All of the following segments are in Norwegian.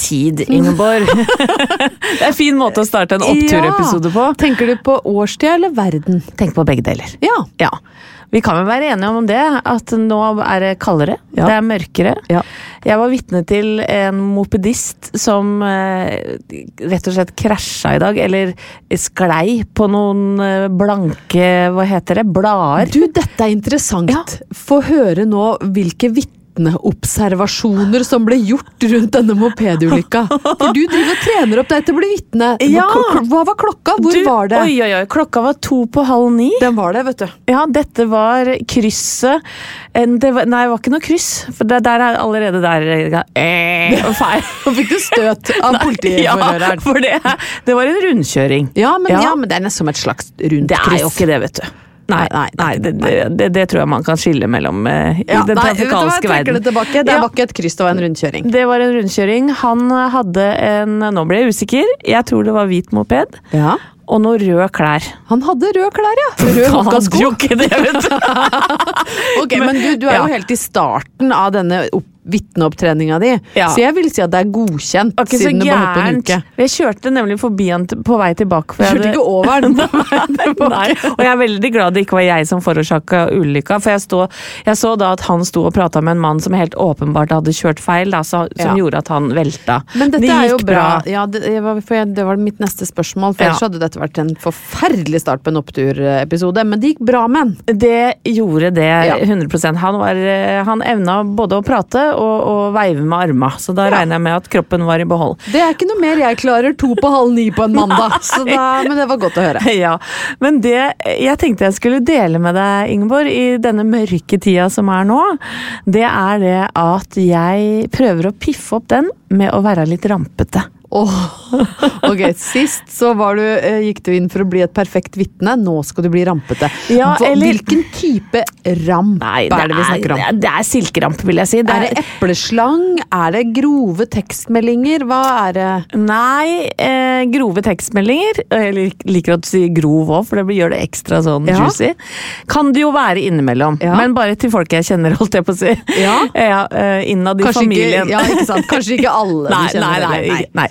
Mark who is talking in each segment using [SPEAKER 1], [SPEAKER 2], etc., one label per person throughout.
[SPEAKER 1] tid, Ingeborg. det er en fin måte å starte en oppturepisode på.
[SPEAKER 2] Tenker du på årstid eller verden?
[SPEAKER 1] Tenk på begge deler.
[SPEAKER 2] Ja.
[SPEAKER 1] Ja. Vi kan vel være enige om det, at nå er det kaldere,
[SPEAKER 2] Ja.
[SPEAKER 1] det er mørkere.
[SPEAKER 2] Ja.
[SPEAKER 1] Jeg var vitne til en mopedist som eh, rett og slett krasja i dag, eller sklei på noen eh, blanke, hva heter det, blader.
[SPEAKER 2] Du, dette er interessant.
[SPEAKER 1] Ja.
[SPEAKER 2] Få høre nå hvilke vitneobservasjoner som ble gjort rundt denne mopedulykka. For du driver og trener opp deg til å bli vitne.
[SPEAKER 1] Ja.
[SPEAKER 2] Hva- var klokka? Hvor
[SPEAKER 1] Du,
[SPEAKER 2] var det?
[SPEAKER 1] Oi, oi, oi, klokka var to på halv ni.
[SPEAKER 2] Den var det, vet du.
[SPEAKER 1] Ja, dette var krysset det var, Nei, det var ikke noe kryss, for det, der er allerede der eh, feil.
[SPEAKER 2] Nå fikk du støt av
[SPEAKER 1] ja, for det, det var en rundkjøring.
[SPEAKER 2] Ja, men,
[SPEAKER 1] Ja.
[SPEAKER 2] ja, men det er nesten som et slags rundt kryss.
[SPEAKER 1] Det er jo ikke det, vet du. Nei,
[SPEAKER 2] Nei, nei,
[SPEAKER 1] det, det, det, tror jeg man kan skille mellom uh, i
[SPEAKER 2] Ja,
[SPEAKER 1] den trafikalske verden.
[SPEAKER 2] det tilbake. Det
[SPEAKER 1] Ja.
[SPEAKER 2] var ikke et kryss, det var en rundkjøring.
[SPEAKER 1] Det var en rundkjøring. Han hadde en Nå ble jeg usikker. Jeg tror det var hvit moped.
[SPEAKER 2] Ja.
[SPEAKER 1] Og noen røde klær.
[SPEAKER 2] Han hadde røde klær, ja. Rød hokkasko. Ok, men du, du er jo helt i starten av denne opp- vitneopptreninga di,
[SPEAKER 1] Ja.
[SPEAKER 2] så jeg vil si at det er godkjent,
[SPEAKER 1] Okay,
[SPEAKER 2] siden det bare holdt på en uke.
[SPEAKER 1] Jeg kjørte nemlig forbi han på vei tilbake. for jeg
[SPEAKER 2] kjørte ikke over den.
[SPEAKER 1] tilbake. og jeg er veldig glad det ikke var jeg som forårsaka ulykka. For jeg, stå, jeg så da at han sto og prata med en mann som helt åpenbart hadde kjørt feil, da, så, som
[SPEAKER 2] Ja.
[SPEAKER 1] gjorde at han velta.
[SPEAKER 2] Men dette
[SPEAKER 1] det
[SPEAKER 2] er jo
[SPEAKER 1] bra.
[SPEAKER 2] bra. Ja, det, var, jeg, det var mitt neste spørsmål, for
[SPEAKER 1] Ja.
[SPEAKER 2] ellers hadde dette vært en forferdelig start på en oppturepisode. Men det gikk bra med han.
[SPEAKER 1] Det gjorde det
[SPEAKER 2] Ja.
[SPEAKER 1] 100% Han, var, eh, han evna både å prate og, og veive med arma, så da
[SPEAKER 2] Ja.
[SPEAKER 1] regner jeg med at kroppen var i behold.
[SPEAKER 2] Det er ikke noe mer jeg klarer to på halv ni på en mandag, så da, men det var godt å høre.
[SPEAKER 1] Ja, Men det jeg tenkte jeg skulle dele med deg, Ingeborg, i denne mørke tida som er nå, det er det at jeg prøver å piffe opp den med å være litt rampete.
[SPEAKER 2] Åh, ok, Sist så var du, eh, gikk du inn for å bli et perfekt vitne, nå skal du bli rampete.
[SPEAKER 1] Ja,
[SPEAKER 2] Hva,
[SPEAKER 1] eller-
[SPEAKER 2] Hvilken type ramp
[SPEAKER 1] Nei,
[SPEAKER 2] er det vi snakker om?
[SPEAKER 1] Det er, det er silkeramp, vil jeg si. Det
[SPEAKER 2] Er det epleslang? Er det grove tekstmeldinger? Hva er det?
[SPEAKER 1] Nei, eh, grove tekstmeldinger. Jeg liker at du sier grov òg, for det gjør det ekstra sånn
[SPEAKER 2] Ja.
[SPEAKER 1] juicy. Kan det jo være innimellom,
[SPEAKER 2] Ja.
[SPEAKER 1] men bare til folk jeg kjenner, holdt jeg på å si.
[SPEAKER 2] Ja.
[SPEAKER 1] ja eh, innad i
[SPEAKER 2] Kanskje
[SPEAKER 1] familien.
[SPEAKER 2] ikke, ja, ikke sant? Kanskje ikke alle
[SPEAKER 1] Nei,
[SPEAKER 2] du kjenner?
[SPEAKER 1] nei, nei, nei. nei.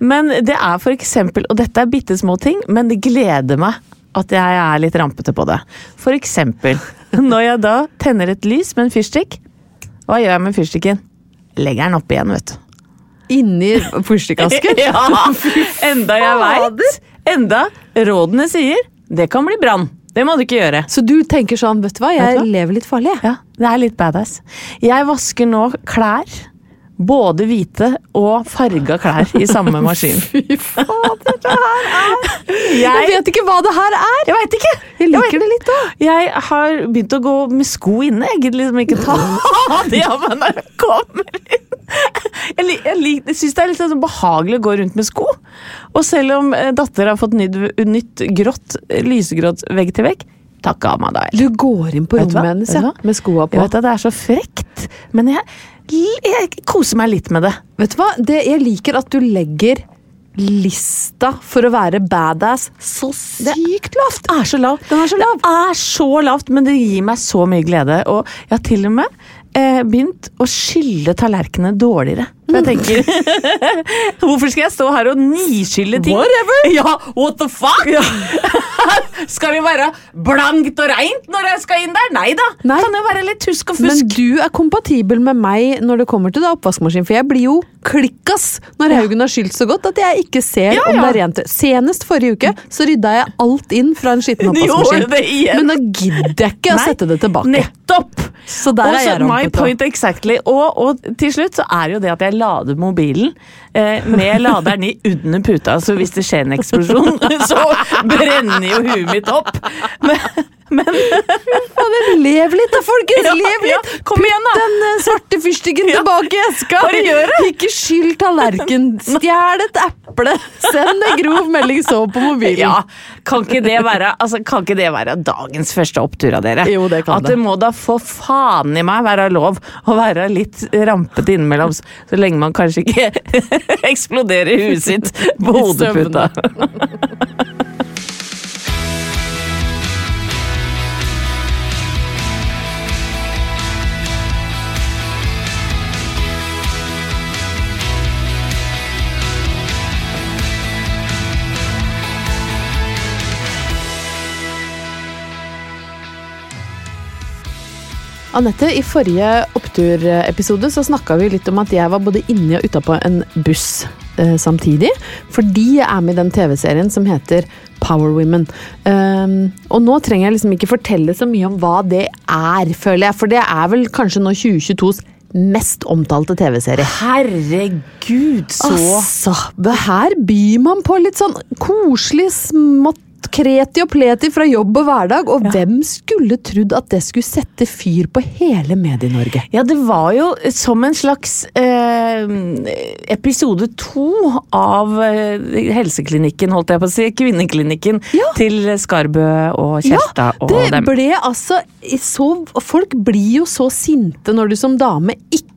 [SPEAKER 1] Men det er for eksempel, og dette er bitte små ting, men det gleder meg at jeg er litt rampete på det. For eksempel, når jeg da tenner et lys med en fyrstikk, hva gjør jeg med fyrstikken? Legger den opp igjen, vet du.
[SPEAKER 2] Inni fyrstikkasken?
[SPEAKER 1] Ja, enda jeg veit. Enda rådene sier det kan bli brann. Det må du ikke gjøre.
[SPEAKER 2] Så du tenker sånn, vet du hva,
[SPEAKER 1] Vet
[SPEAKER 2] jeg
[SPEAKER 1] du hva?
[SPEAKER 2] lever litt farlig, jeg.
[SPEAKER 1] Ja, Det er litt badass. Jeg vasker nå klær. Både hvite og farga klær i samme maskin.
[SPEAKER 2] Fy fader, det her er Jeg
[SPEAKER 1] Jeg,
[SPEAKER 2] vet ikke hva det her er!
[SPEAKER 1] jeg veit ikke!
[SPEAKER 2] Jeg liker det litt, da.
[SPEAKER 1] Jeg har begynt å gå med sko inne. Jeg gidder liksom ikke ta de av meg når jeg kommer inn. Jeg, jeg, jeg syns det er litt sånn behagelig å gå rundt med sko. Og selv om eh, datter har fått nytt, nytt grått, eh, lysegrått vegg til vegg, takk av meg da.
[SPEAKER 2] Du går inn på
[SPEAKER 1] Vet
[SPEAKER 2] rommet hennes ja, med skoa
[SPEAKER 1] Jeg vet at det er så frekt, men jeg, jeg koser meg litt med det.
[SPEAKER 2] Vet du hva? Det, jeg liker at du legger lista for å være badass så sykt lavt!
[SPEAKER 1] Det er så lavt.
[SPEAKER 2] Den er så lavt.
[SPEAKER 1] Det er så lavt, men det gir meg så mye glede. Og jeg har til og med eh, begynt å skylle tallerkenene dårligere. For jeg tenker Hvorfor skal jeg stå her og niskylle ting?
[SPEAKER 2] Whatever.
[SPEAKER 1] Ja, what the fuck? skal det være blankt og reint når jeg skal inn der? Nei da.
[SPEAKER 2] Nei.
[SPEAKER 1] Kan jo være litt tusk og fusk.
[SPEAKER 2] Men du er kompatibel med meg når det kommer til da oppvaskmaskin, for jeg blir jo klikkas når Haugen har skylt så godt at jeg ikke ser
[SPEAKER 1] Ja,
[SPEAKER 2] om det er rent. Senest forrige uke så rydda jeg alt inn fra en skitten oppvaskmaskin. Men da gidder jeg ikke å sette det tilbake.
[SPEAKER 1] Nettopp!
[SPEAKER 2] Så der er jeg
[SPEAKER 1] my point exactly. Og, og til slutt så er jo det at jeg lader mobilen eh, med laderen i under puta, så hvis det skjer en eksplosjon, så brenner jo huet mitt opp. Men,
[SPEAKER 2] Fader, lev litt da, folkens!
[SPEAKER 1] Ja,
[SPEAKER 2] lev
[SPEAKER 1] ja,
[SPEAKER 2] litt!
[SPEAKER 1] kom igjen da.
[SPEAKER 2] Putt den eh, svarte fyrstikken
[SPEAKER 1] Ja,
[SPEAKER 2] tilbake i eska!
[SPEAKER 1] bare gjør det.
[SPEAKER 2] Ikke skyld tallerken. Stjel et eple! Send en grov melding så på mobilen.
[SPEAKER 1] ja, kan ikke, det være, altså, kan ikke det være dagens første opptur av dere?
[SPEAKER 2] Jo, det kan
[SPEAKER 1] At det må da for faen i meg være lov å være litt rampete innimellom, så lenge man kanskje ikke eksploderer huet sitt på hodeputa.
[SPEAKER 2] Anette, i forrige oppturepisode så snakka vi litt om at jeg var både inni og utapå en buss eh, samtidig. Fordi jeg er med i den TV-serien som heter Power Women. Um, og nå trenger jeg liksom ikke fortelle så mye om hva det er, føler jeg. For det er vel kanskje nå 2022s mest omtalte TV-serie.
[SPEAKER 1] Herregud, så
[SPEAKER 2] Altså, her byr man på litt sånn koselig smått kreti og pleti fra jobb og hverdag, og hvem skulle trodd at det skulle sette fyr på hele Medie-Norge?
[SPEAKER 1] Ja, det var jo som en slags eh, episode to av eh, helseklinikken, holdt jeg på å si. Kvinneklinikken
[SPEAKER 2] Ja.
[SPEAKER 1] til Skarbø og Kjerstad og dem.
[SPEAKER 2] det ble altså så Folk blir jo så sinte når du som dame ikke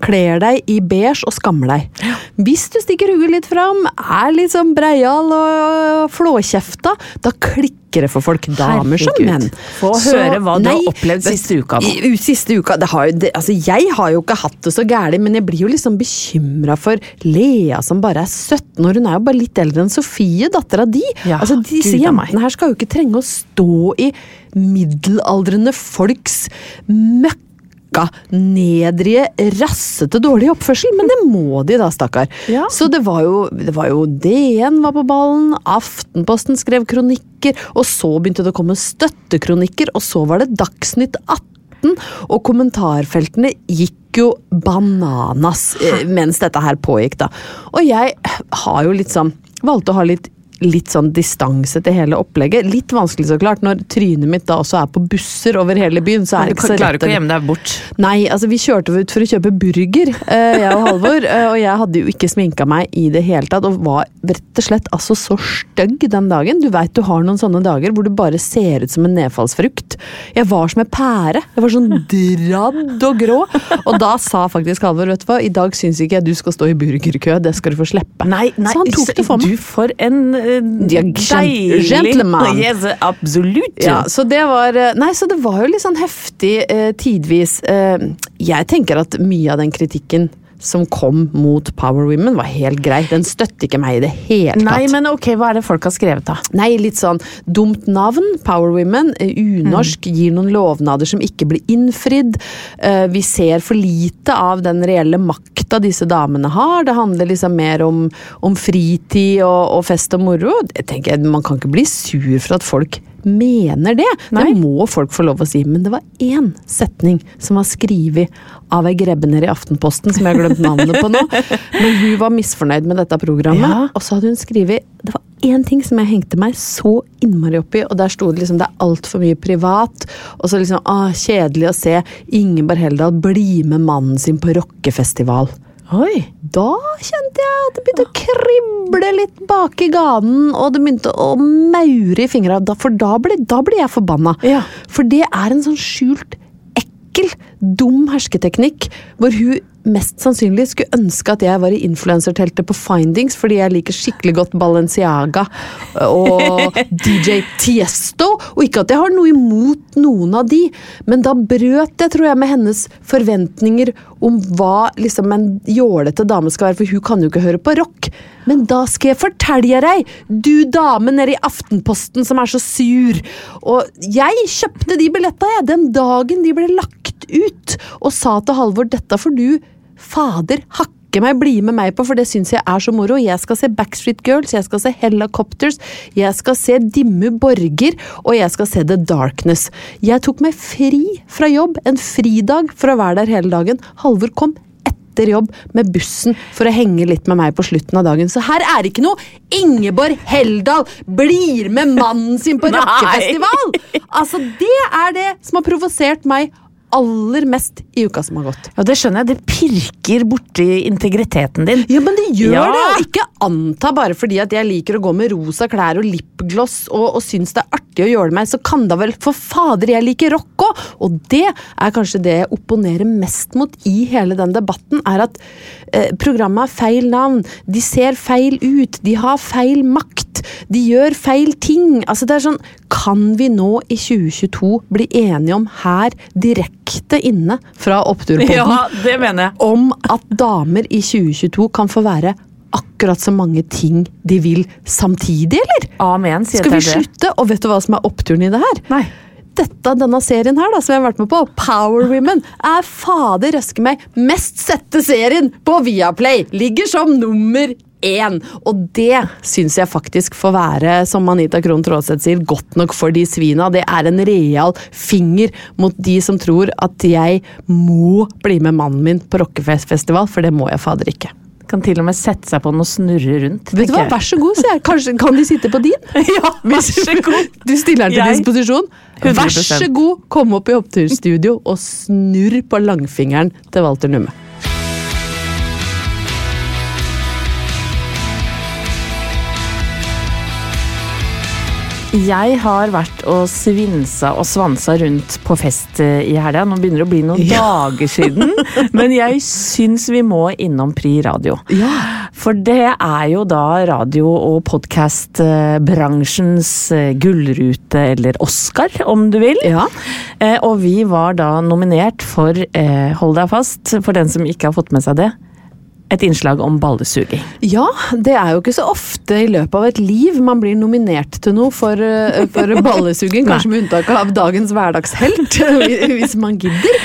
[SPEAKER 2] kler deg i beige og skammer deg. Hvis du stikker huet litt fram, er litt sånn breial og flåkjefta, da klikker det for folk. Damer som menn.
[SPEAKER 1] Få
[SPEAKER 2] Så-
[SPEAKER 1] høre hva du har opplevd siste uka nå.
[SPEAKER 2] Siste uka, det har det, altså Jeg har jo ikke hatt det så gærent, men jeg blir jo liksom bekymra for Lea som bare er 17 år. Hun er jo bare litt eldre enn Sofie, dattera di.
[SPEAKER 1] Ja,
[SPEAKER 2] altså, disse jentene her skal jo ikke trenge å stå i middelaldrende folks møkka nedrige, rassete, dårlig oppførsel, men det må de da, stakkar.
[SPEAKER 1] Ja.
[SPEAKER 2] Så det var, jo, det var jo DN var på ballen, Aftenposten skrev kronikker, og så begynte det å komme støttekronikker, og så var det Dagsnytt 18, og kommentarfeltene gikk jo bananas eh, mens dette her pågikk, da. Og jeg har jo litt sånn Valgte å ha litt litt sånn distanse til hele opplegget. Litt vanskelig, så klart, når trynet mitt da også er på busser over hele byen. så er det ikke så
[SPEAKER 1] klarer ikke å gjemme deg bort.
[SPEAKER 2] Nei, altså vi kjørte ut for å kjøpe burger, eh, jeg og Halvor. eh, Og jeg hadde jo ikke sminka meg i det hele tatt, og var rett og slett altså så stygg den dagen. Du veit du har noen sånne dager hvor du bare ser ut som en nedfallsfrukt. Jeg var som en pære. Jeg var sånn dradd og grå. Og da sa faktisk Halvor, vet du hva, i dag syns ikke jeg du skal stå i burgerkø, det skal du få slippe.
[SPEAKER 1] Nei, nei,
[SPEAKER 2] så han tok det for meg.
[SPEAKER 1] Du for en eh, deilig
[SPEAKER 2] gentleman.
[SPEAKER 1] Yes, absolutt.
[SPEAKER 2] Ja, så det var eh, Nei, så det var jo litt sånn heftig eh, tidvis. Eh, jeg tenker at mye av den kritikken som kom mot Power Women, var helt grei. Den støtter ikke meg i det hele tatt.
[SPEAKER 1] Nei, men ok, hva er det folk har skrevet, da?
[SPEAKER 2] Nei, litt sånn dumt navn. Power Women. Unorsk, Unorsk. Gir noen lovnader som ikke blir innfridd. Eh, Vi ser for lite av den reelle makta disse damene har. Det handler liksom mer om, om fritid og, og fest og moro. Jeg tenker, Man kan ikke bli sur for at folk mener det.
[SPEAKER 1] Nei.
[SPEAKER 2] Det må folk få lov å si. Men det var én setning som var skrevet av ei grebbener i Aftenposten, som jeg har glemt navnet på nå. Men hun var misfornøyd med dette programmet,
[SPEAKER 1] Ja.
[SPEAKER 2] og så hadde hun skrevet Det var én ting som jeg hengte meg så innmari opp i, og der sto det liksom det er altfor mye privat. Og så liksom ah, kjedelig å se Ingeborg Heldal bli med mannen sin på rockefestival.
[SPEAKER 1] Oi.
[SPEAKER 2] Da kjente jeg at det begynte å krible litt bak i ganen, og det begynte å maure i fingra, for da ble, da ble jeg forbanna.
[SPEAKER 1] Ja.
[SPEAKER 2] For det er en sånn skjult, ekkel, dum hersketeknikk, hvor hun mest sannsynlig skulle ønske at jeg var i influenserteltet på Findings, fordi jeg liker skikkelig godt Balenciaga og DJ Tiesto. Og ikke at jeg har noe imot noen av de, men da brøt jeg, tror jeg, med hennes forventninger om hva liksom en jålete dame skal være, for hun kan jo ikke høre på rock. Men da skal jeg fortelle deg, du dame nede i Aftenposten som er så sur. Og jeg kjøpte de billetta, jeg, den dagen de ble lagt ut, og sa til Halvor dette får du fader hakke meg bli med meg på, for det syns jeg er så moro. Jeg skal se Backstreet Girls, jeg skal se Helicopters, jeg skal se Dimmu Borger, og jeg skal se The Darkness. Jeg tok meg fri fra jobb, en fridag, for å være der hele dagen. Halvor kom etter jobb med bussen for å henge litt med meg på slutten av dagen. Så her er det ikke noe Ingeborg Heldal blir med mannen sin på rockefestival! Altså, det er det som har provosert meg aller mest i uka som har gått.
[SPEAKER 1] Ja, Det skjønner jeg. Det pirker borti integriteten din.
[SPEAKER 2] Ja, men det gjør
[SPEAKER 1] Ja.
[SPEAKER 2] det! Og ikke anta bare fordi at jeg liker å gå med rosa klær og lipgloss og, og syns det er artig å gjøre det meg, så kan da vel for fader jeg liker rock òg! Og det er kanskje det jeg opponerer mest mot i hele den debatten, er at eh, programmet har feil navn, de ser feil ut, de har feil makt, de gjør feil ting. Altså det er sånn, Kan vi nå i 2022 bli enige om her, direkte inne fra Oppturpodden,
[SPEAKER 1] Ja, det mener jeg.
[SPEAKER 2] om at damer i 2022 kan få være akkurat så mange ting de vil samtidig, eller?
[SPEAKER 1] Amen, sier
[SPEAKER 2] Skal vi slutte? Og vet du hva som er oppturen i det her?
[SPEAKER 1] Nei.
[SPEAKER 2] Dette, denne serien her da, som jeg har vært med på, Power Women, er fader røske meg mest sette serien på Viaplay! Ligger som nummer én. Og det syns jeg faktisk får være, som Anita Krohn Traaseth sier, godt nok for de svina. Det er en real finger mot de som tror at jeg må bli med mannen min på rockefestival, for det må jeg fader ikke.
[SPEAKER 1] Kan til og med sette seg på den og snurre rundt.
[SPEAKER 2] Vet du hva, vær så god, sier jeg. Kanskje kan de sitte på din?
[SPEAKER 1] Ja, vær så god.
[SPEAKER 2] Du stiller den til
[SPEAKER 1] Jeg-
[SPEAKER 2] disposisjon. Vær
[SPEAKER 1] 100%.
[SPEAKER 2] så god, kom opp i oppturstudio og snurr på langfingeren til Walter Numme.
[SPEAKER 1] Jeg har vært og svinsa og svansa rundt på fest eh, i helga. Nå begynner det å bli noen dager siden, men jeg syns vi må innom Pri radio. For det er jo da radio- og podkastbransjens eh, gullrute, eller Oscar, om du vil.
[SPEAKER 2] Ja.
[SPEAKER 1] Eh, Og vi var da nominert for, hold deg fast, for den som ikke har fått med seg det, et innslag om ballesuging.
[SPEAKER 2] Ja, det er jo ikke så ofte i løpet av et liv man blir nominert til noe for, eh, for ballesuging, kanskje med unntak av dagens hverdagshelt, hvis man gidder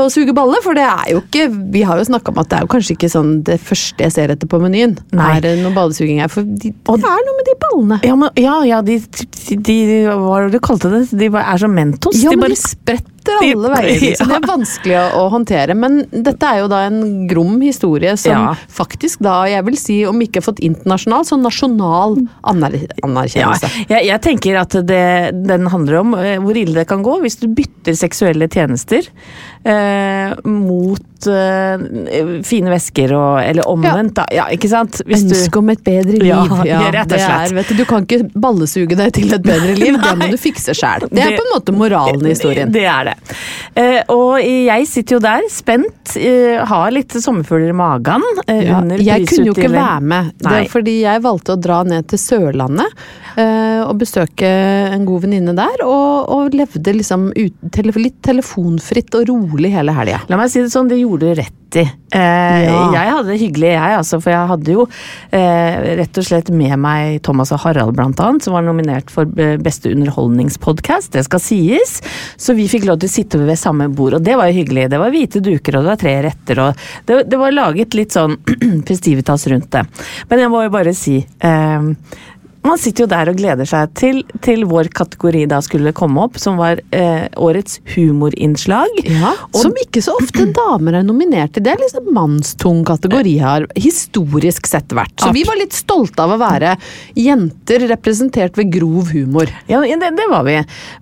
[SPEAKER 2] å suge balle. For det er jo ikke Vi har jo snakka om at det er jo kanskje ikke sånn det første jeg ser etter på menyen.
[SPEAKER 1] Nei.
[SPEAKER 2] Er noe ballesuging her? For de, det er noe med de ballene.
[SPEAKER 1] Ja, men, ja, ja de, de, de Hva var det du kalte det? De er som Mentos.
[SPEAKER 2] Ja,
[SPEAKER 1] de bare,
[SPEAKER 2] de spretter alle veier. Liksom. Det er vanskelig å, å håndtere. Men dette er jo da en grom historie som
[SPEAKER 1] Ja.
[SPEAKER 2] faktisk da, jeg vil si, om ikke fått internasjonal, så nasjonal anerkjennelse.
[SPEAKER 1] ja, jeg, jeg tenker at det, den handler om eh, hvor ille det kan gå hvis du bytter seksuelle tjenester eh, mot eh, fine væsker og Eller omvendt, da. Ja, ikke sant? Hvis du-
[SPEAKER 2] Ønske om et bedre liv.
[SPEAKER 1] Ja,
[SPEAKER 2] Ja,
[SPEAKER 1] rett og slett.
[SPEAKER 2] er, vet du, du kan ikke ballesuge deg til et bedre liv, det må du fikse sjæl. Det er på en måte moralen i historien.
[SPEAKER 1] Det er det. Eh, og jeg sitter jo der, spent, eh, har litt sommerfugler i magen eh,
[SPEAKER 2] Ja,
[SPEAKER 1] under
[SPEAKER 2] jeg kunne jo ikke være med, det er fordi jeg valgte å dra ned til Sørlandet eh, og besøke en god venninne der, og, og levde liksom ut, tele, litt telefonfritt og rolig hele helga.
[SPEAKER 1] La meg si det sånn, det gjorde du rett i. Eh,
[SPEAKER 2] Ja.
[SPEAKER 1] Jeg hadde det hyggelig, jeg, altså, for jeg hadde jo eh, rett og slett med meg Thomas og Harald, blant annet, som var nominert for beste underholdningspodkast, det skal sies. Så vi fikk lov til å sitte ved samme bord, og det var jo hyggelig. Det var hvite duker, og det var tre retter, og det, det var laget litt sånn festivitas rundt det. Men jeg må jo bare si eh, man sitter jo der og gleder seg til, til vår kategori da skulle komme opp, som var eh, årets humorinnslag.
[SPEAKER 2] Ja,
[SPEAKER 1] Og-
[SPEAKER 2] som ikke så ofte damer er nominert til. Det er liksom mannstung kategori her, historisk sett vært. Så vi var litt stolte av å være jenter representert ved grov humor.
[SPEAKER 1] Ja, det, det var vi.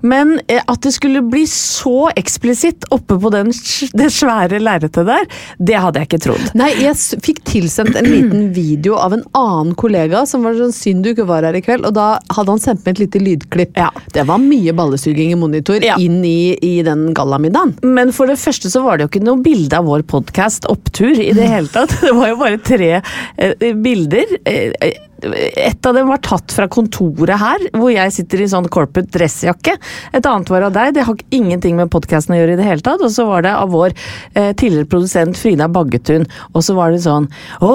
[SPEAKER 1] Men eh, at det skulle bli så eksplisitt oppe på den, det svære lerretet der, det hadde jeg ikke trodd.
[SPEAKER 2] Nei, jeg fikk tilsendt en liten video av en annen kollega som var sånn synd du ikke var her, i kveld, og da hadde han sendt med et lite lydklipp.
[SPEAKER 1] Ja.
[SPEAKER 2] Det var mye ballesuging i monitor
[SPEAKER 1] Ja.
[SPEAKER 2] inn i, i den gallamiddagen.
[SPEAKER 1] Men for det første så var det jo ikke noe bilde av vår podkast Opptur i det hele tatt. Det var jo bare tre eh, bilder. Eh, et av dem var tatt fra kontoret her, hvor jeg sitter i sånn corporate dressjakke. Et annet var av deg. Det har ingenting med podkasten å gjøre i det hele tatt. Og så var det av vår eh, tidligere produsent Frida Baggetun. Og så var det sånn Å,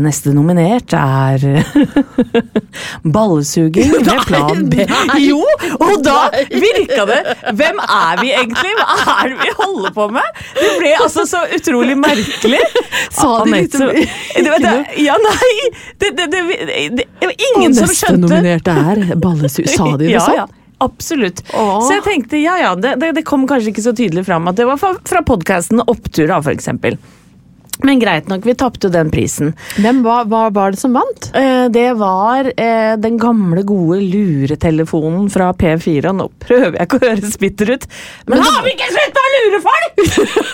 [SPEAKER 1] neste nominert er ballesuging ved plan B. Jo! Og da virka det Hvem er vi egentlig? Hva er det vi holder på med? Det ble altså så utrolig merkelig.
[SPEAKER 2] Sa de litt-
[SPEAKER 1] om Ja, nei! Det, det, det, det, var ingen
[SPEAKER 2] og
[SPEAKER 1] som
[SPEAKER 2] neste
[SPEAKER 1] skjønte
[SPEAKER 2] nominerte er ballesug. Sa de det
[SPEAKER 1] ja,
[SPEAKER 2] sånn?
[SPEAKER 1] Ja. Absolutt.
[SPEAKER 2] Åh.
[SPEAKER 1] Så jeg tenkte ja ja, det, det, det kom kanskje ikke så tydelig fram at det var fra, fra podkasten Opptur, da, for eksempel. Men greit nok, vi tapte jo den prisen.
[SPEAKER 2] Hvem var, hva var det som vant?
[SPEAKER 1] Eh, Det var eh, den gamle, gode luretelefonen fra P4. Nå prøver jeg ikke å høres bitter ut, men, har vi ikke slutta å lure folk?!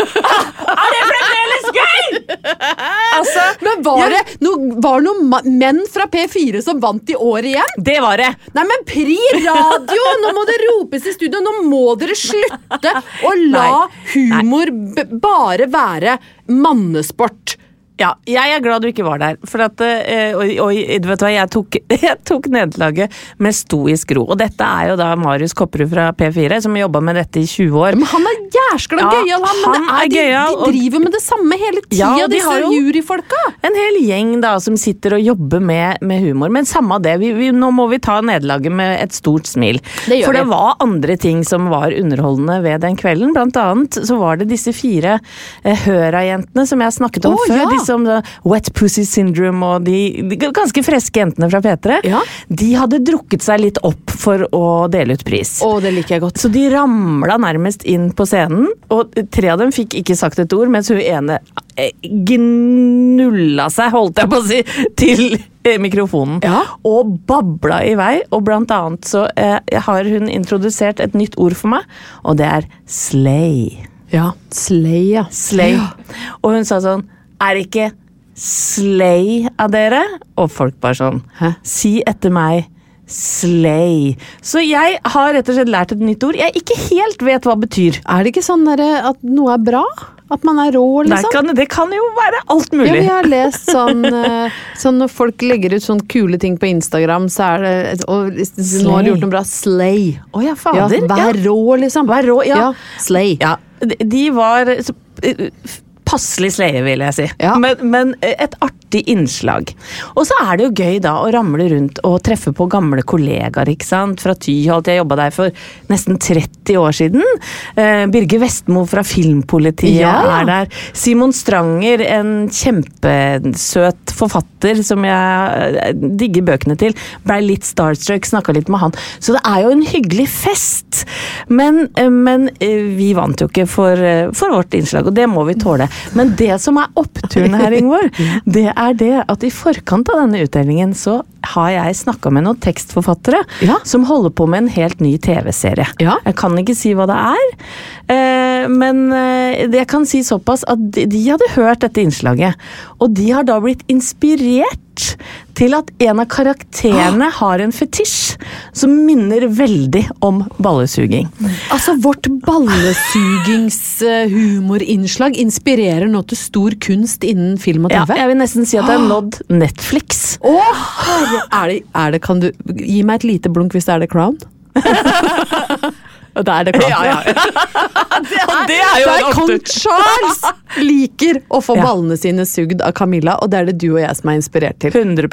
[SPEAKER 1] er det fremdeles gøy?! Altså,
[SPEAKER 2] Men var det no, var noen menn fra P4 som vant i år igjen?
[SPEAKER 1] det var det.
[SPEAKER 2] Nei, men Pri radio! Nå må det ropes i studio! Nå må dere slutte å la humor bare være mannesport.
[SPEAKER 1] Ja, jeg er glad du ikke var der. For at, øh, og, og vet du hva, jeg tok, jeg tok nederlaget med stoisk ro. Og dette er jo da Marius Kopperud fra P4, som jobba med dette i 20 år.
[SPEAKER 2] Men han er jæskla
[SPEAKER 1] Ja,
[SPEAKER 2] gøyal, han. Men
[SPEAKER 1] han
[SPEAKER 2] er,
[SPEAKER 1] er
[SPEAKER 2] de,
[SPEAKER 1] gøyal,
[SPEAKER 2] de
[SPEAKER 1] og-
[SPEAKER 2] driver med det samme hele tida,
[SPEAKER 1] Ja, de
[SPEAKER 2] disse juryfolka.
[SPEAKER 1] En hel gjeng da som sitter og jobber med, med humor. Men samme det, vi, vi, nå må vi ta nederlaget med et stort smil.
[SPEAKER 2] Det
[SPEAKER 1] For det var andre ting som var underholdende ved den kvelden. Blant annet så var det disse fire eh, Høra-jentene som jeg snakket om
[SPEAKER 2] oh,
[SPEAKER 1] før.
[SPEAKER 2] ja.
[SPEAKER 1] Disse om da, Wet Pussy Syndrome og de, de ganske friske jentene fra P3.
[SPEAKER 2] Ja.
[SPEAKER 1] De hadde drukket seg litt opp for å dele ut pris.
[SPEAKER 2] Å, det liker jeg godt.
[SPEAKER 1] Så de ramla nærmest inn på scenen, og tre av dem fikk ikke sagt et ord, mens hun ene eh, gnulla seg, holdt jeg på å si, til eh, mikrofonen.
[SPEAKER 2] Ja.
[SPEAKER 1] Og babla i vei, og blant annet så eh, har hun introdusert et nytt ord for meg, og det er slay.
[SPEAKER 2] Ja, Slay, ja.
[SPEAKER 1] Slay. Og hun sa sånn Er det ikke slay av dere? Og folk bare sånn
[SPEAKER 2] Hæ?
[SPEAKER 1] Si etter meg slay. Så jeg har rett og slett lært et nytt ord jeg ikke helt vet hva det betyr.
[SPEAKER 2] Er det ikke sånn derre at noe er bra? At man er rå, liksom?
[SPEAKER 1] kan, det kan jo være alt mulig.
[SPEAKER 2] Ja, vi har lest sånn, eh, sånn Når folk legger ut sånne kule ting på Instagram, så er det Og nå har du gjort noe bra. Slay.
[SPEAKER 1] Å oh,
[SPEAKER 2] Ja,
[SPEAKER 1] fader.
[SPEAKER 2] vær rå, liksom.
[SPEAKER 1] Vær rå, ja.
[SPEAKER 2] Slay.
[SPEAKER 1] Ja, de- var så- eh, passelig sleie, vil jeg si.
[SPEAKER 2] Ja.
[SPEAKER 1] Men, men et artig innslag. Og så er det jo gøy da å ramle rundt og treffe på gamle kollegaer ikke sant? fra Tyholt. Jeg jobba der for nesten 30 år siden. Eh, Birger Vestmo fra Filmpolitiet
[SPEAKER 2] Ja, ja.
[SPEAKER 1] er der. Simon Stranger, en kjempesøt forfatter som jeg eh, digger bøkene til. Blei litt starstruck, snakka litt med han. Så det er jo en hyggelig fest. Men, eh, men eh, vi vant jo ikke for, for vårt innslag, og det må vi tåle. Men det som er oppturen her, Ingvor, det er det at i forkant av denne utdelingen så har jeg snakka med noen tekstforfattere
[SPEAKER 2] Ja.
[SPEAKER 1] som holder på med en helt ny TV-serie.
[SPEAKER 2] Ja.
[SPEAKER 1] Jeg kan ikke si hva det er, eh, men eh, jeg kan si såpass at de, de hadde hørt dette innslaget, og de har da blitt inspirert til at en av karakterene har en fetisj som minner veldig om ballesuging.
[SPEAKER 2] Altså, vårt ballesugingshumorinnslag inspirerer nå til stor kunst innen film og TV?
[SPEAKER 1] Ja, jeg vil nesten si at det har nådd Netflix.
[SPEAKER 2] Oh! Er det, er det, kan du Gi meg et lite blunk hvis det er The Crown. Og det er The Ja,
[SPEAKER 1] Og det er jo
[SPEAKER 2] en
[SPEAKER 1] en
[SPEAKER 2] kong! Charles liker å få
[SPEAKER 1] Ja.
[SPEAKER 2] ballene sine sugd av Camilla, og det er det du og jeg som er inspirert til.
[SPEAKER 1] 100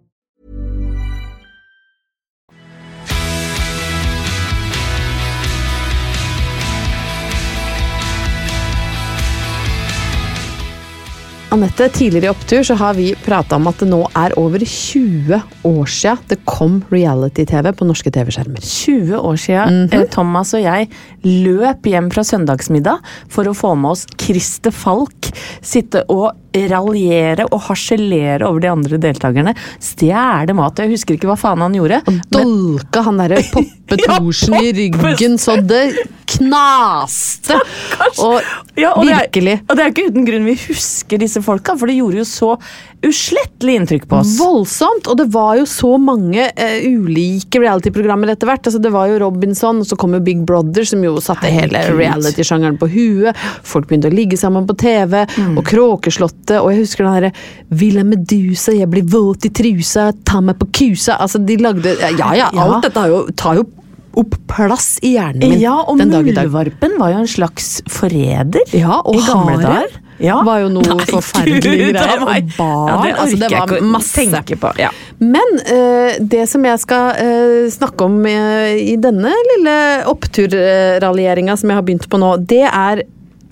[SPEAKER 2] Anette, tidligere i Opptur så har vi prata om at det nå er over 20 år sia det kom reality-TV på norske TV-skjermer.
[SPEAKER 1] 20 år siden -hmm. Thomas og jeg løp hjem fra søndagsmiddag for å få med oss Christer Falk. Sitte og raljere og harselere over de andre deltakerne. Stjele mat. Jeg husker ikke hva faen han gjorde.
[SPEAKER 2] Og dolka han derre Poppe
[SPEAKER 1] Ja,
[SPEAKER 2] i ryggen så det knaste! Og
[SPEAKER 1] Ja, og det er-
[SPEAKER 2] virkelig
[SPEAKER 1] Og det er ikke uten grunn vi husker disse folka, for det gjorde jo så uslettelig inntrykk på oss.
[SPEAKER 2] Voldsomt! Og det var jo så mange uh, ulike reality-programmer etter hvert. Altså, det var jo Robinson, og så kom jo Big Brother, som jo satte hele reality-sjangeren på huet. Folk begynte å ligge sammen på TV,
[SPEAKER 1] Mm.
[SPEAKER 2] og Kråkeslottet, og jeg husker den derre Villa Medusa, jeg blir våt i trusa, ta meg på kusa. Altså, de lagde Ja ja,
[SPEAKER 1] Ja.
[SPEAKER 2] alt dette har jo, tar jo opp plass i hjernen min
[SPEAKER 1] Ja, og
[SPEAKER 2] den dag i dag.
[SPEAKER 1] Muldvarpen var jo en slags forræder
[SPEAKER 2] Ja, og
[SPEAKER 1] i gamle dager. Ja.
[SPEAKER 2] var jo noe
[SPEAKER 1] Nei,
[SPEAKER 2] forferdelig
[SPEAKER 1] Gud,
[SPEAKER 2] greier.
[SPEAKER 1] var-
[SPEAKER 2] Og barn.
[SPEAKER 1] Ja, det
[SPEAKER 2] altså, det var masse.
[SPEAKER 1] tenke på. Ja.
[SPEAKER 2] Men uh, det som jeg skal uh, snakke om uh, i denne lille oppturraljeringa som jeg har begynt på nå, det er,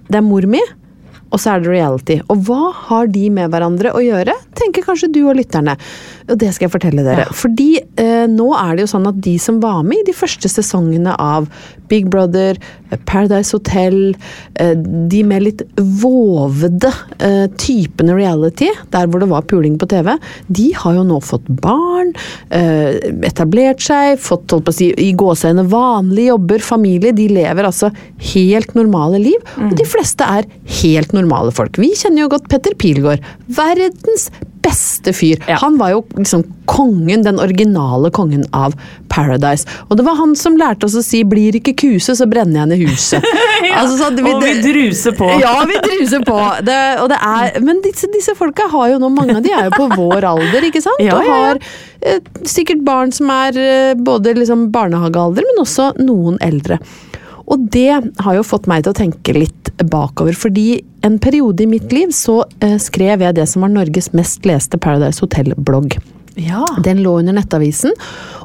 [SPEAKER 2] det er mor mi, og så er det reality. Og hva har de med hverandre å gjøre, tenker kanskje du og lytterne. Og det skal jeg fortelle dere. Fordi eh, nå er det jo sånn at de som var med i de første sesongene av Big Brother, eh, Paradise Hotel, eh, de med litt vovede eh, typene reality, der hvor det var puling på TV, de har jo nå fått barn, etablert seg, fått holdt på å si, i gåseøyne vanlige jobber, familie. De lever altså helt normale liv, og de fleste er helt normale folk. Vi kjenner jo godt Petter Pilgaard. Verdens beste fyr.
[SPEAKER 1] Ja.
[SPEAKER 2] Han var jo liksom kongen, den originale kongen av Paradise. Og det var han som lærte oss å si 'blir ikke kuse, så brenner jeg ned huset'. Altså, så det,
[SPEAKER 1] Og vi druser på.
[SPEAKER 2] Ja, vi druser på. Det, og det er, men disse, disse folka har jo nå, mange av de er jo på vår alder, ikke sant?
[SPEAKER 1] Ja,
[SPEAKER 2] og
[SPEAKER 1] ja, ja.
[SPEAKER 2] har eh, sikkert barn som er eh, både liksom barnehagealder, men også noen eldre. Og det har jo fått meg til å tenke litt bakover, fordi en periode i mitt liv så eh, skrev jeg det som var Norges mest leste Paradise Hotel-blogg.
[SPEAKER 1] Ja.
[SPEAKER 2] Den lå under Nettavisen,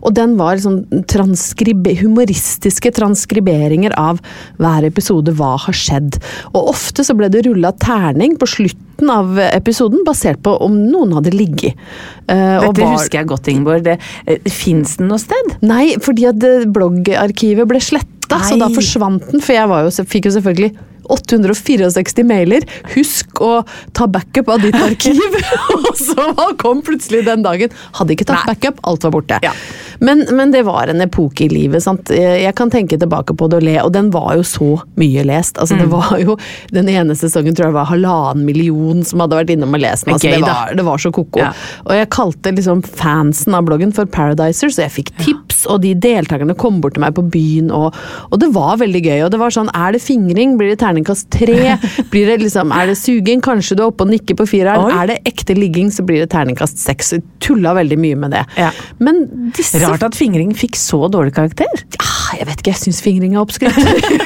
[SPEAKER 2] og den var sånn transkribe, humoristiske transkriberinger av hver episode, hva har skjedd. Og ofte så ble det rulla terning på slutten av episoden, basert på om noen hadde ligget. Og
[SPEAKER 1] Dette
[SPEAKER 2] var-
[SPEAKER 1] husker jeg godt, Ingeborg. Det, eh, Fins den noe sted?
[SPEAKER 2] Nei, fordi at bloggarkivet ble sletta, så da forsvant den. For jeg var jo, fikk jo selvfølgelig 864 mailer. Husk å ta backup av ditt arkiv! og så kom plutselig den dagen. Hadde ikke tatt
[SPEAKER 1] Nei.
[SPEAKER 2] backup, alt var borte.
[SPEAKER 1] Ja.
[SPEAKER 2] Men, men det var en epoke i livet. sant? Jeg kan tenke tilbake på det og le, og den var jo så mye lest. Altså,
[SPEAKER 1] Mm.
[SPEAKER 2] det var jo, Den ene sesongen tror jeg var halvannen million som hadde vært innom og lest den. Altså, det, var, det var så ko-ko.
[SPEAKER 1] Ja.
[SPEAKER 2] Og jeg kalte liksom fansen av bloggen for Paradisers, og jeg fikk tips, og de deltakerne kom bort til meg på byen, og, og det var veldig gøy. Og det var sånn, er det fingring, blir det terningkast tre? Blir det liksom, er det suging, kanskje du er oppe og nikker på fireren? Er det ekte ligging, så blir det terningkast seks. Tulla veldig mye med det.
[SPEAKER 1] Ja.
[SPEAKER 2] Men disse
[SPEAKER 1] Rart at fingring fikk så dårlig karakter.
[SPEAKER 2] Ja, Jeg vet ikke, jeg syns fingring er oppskrytt.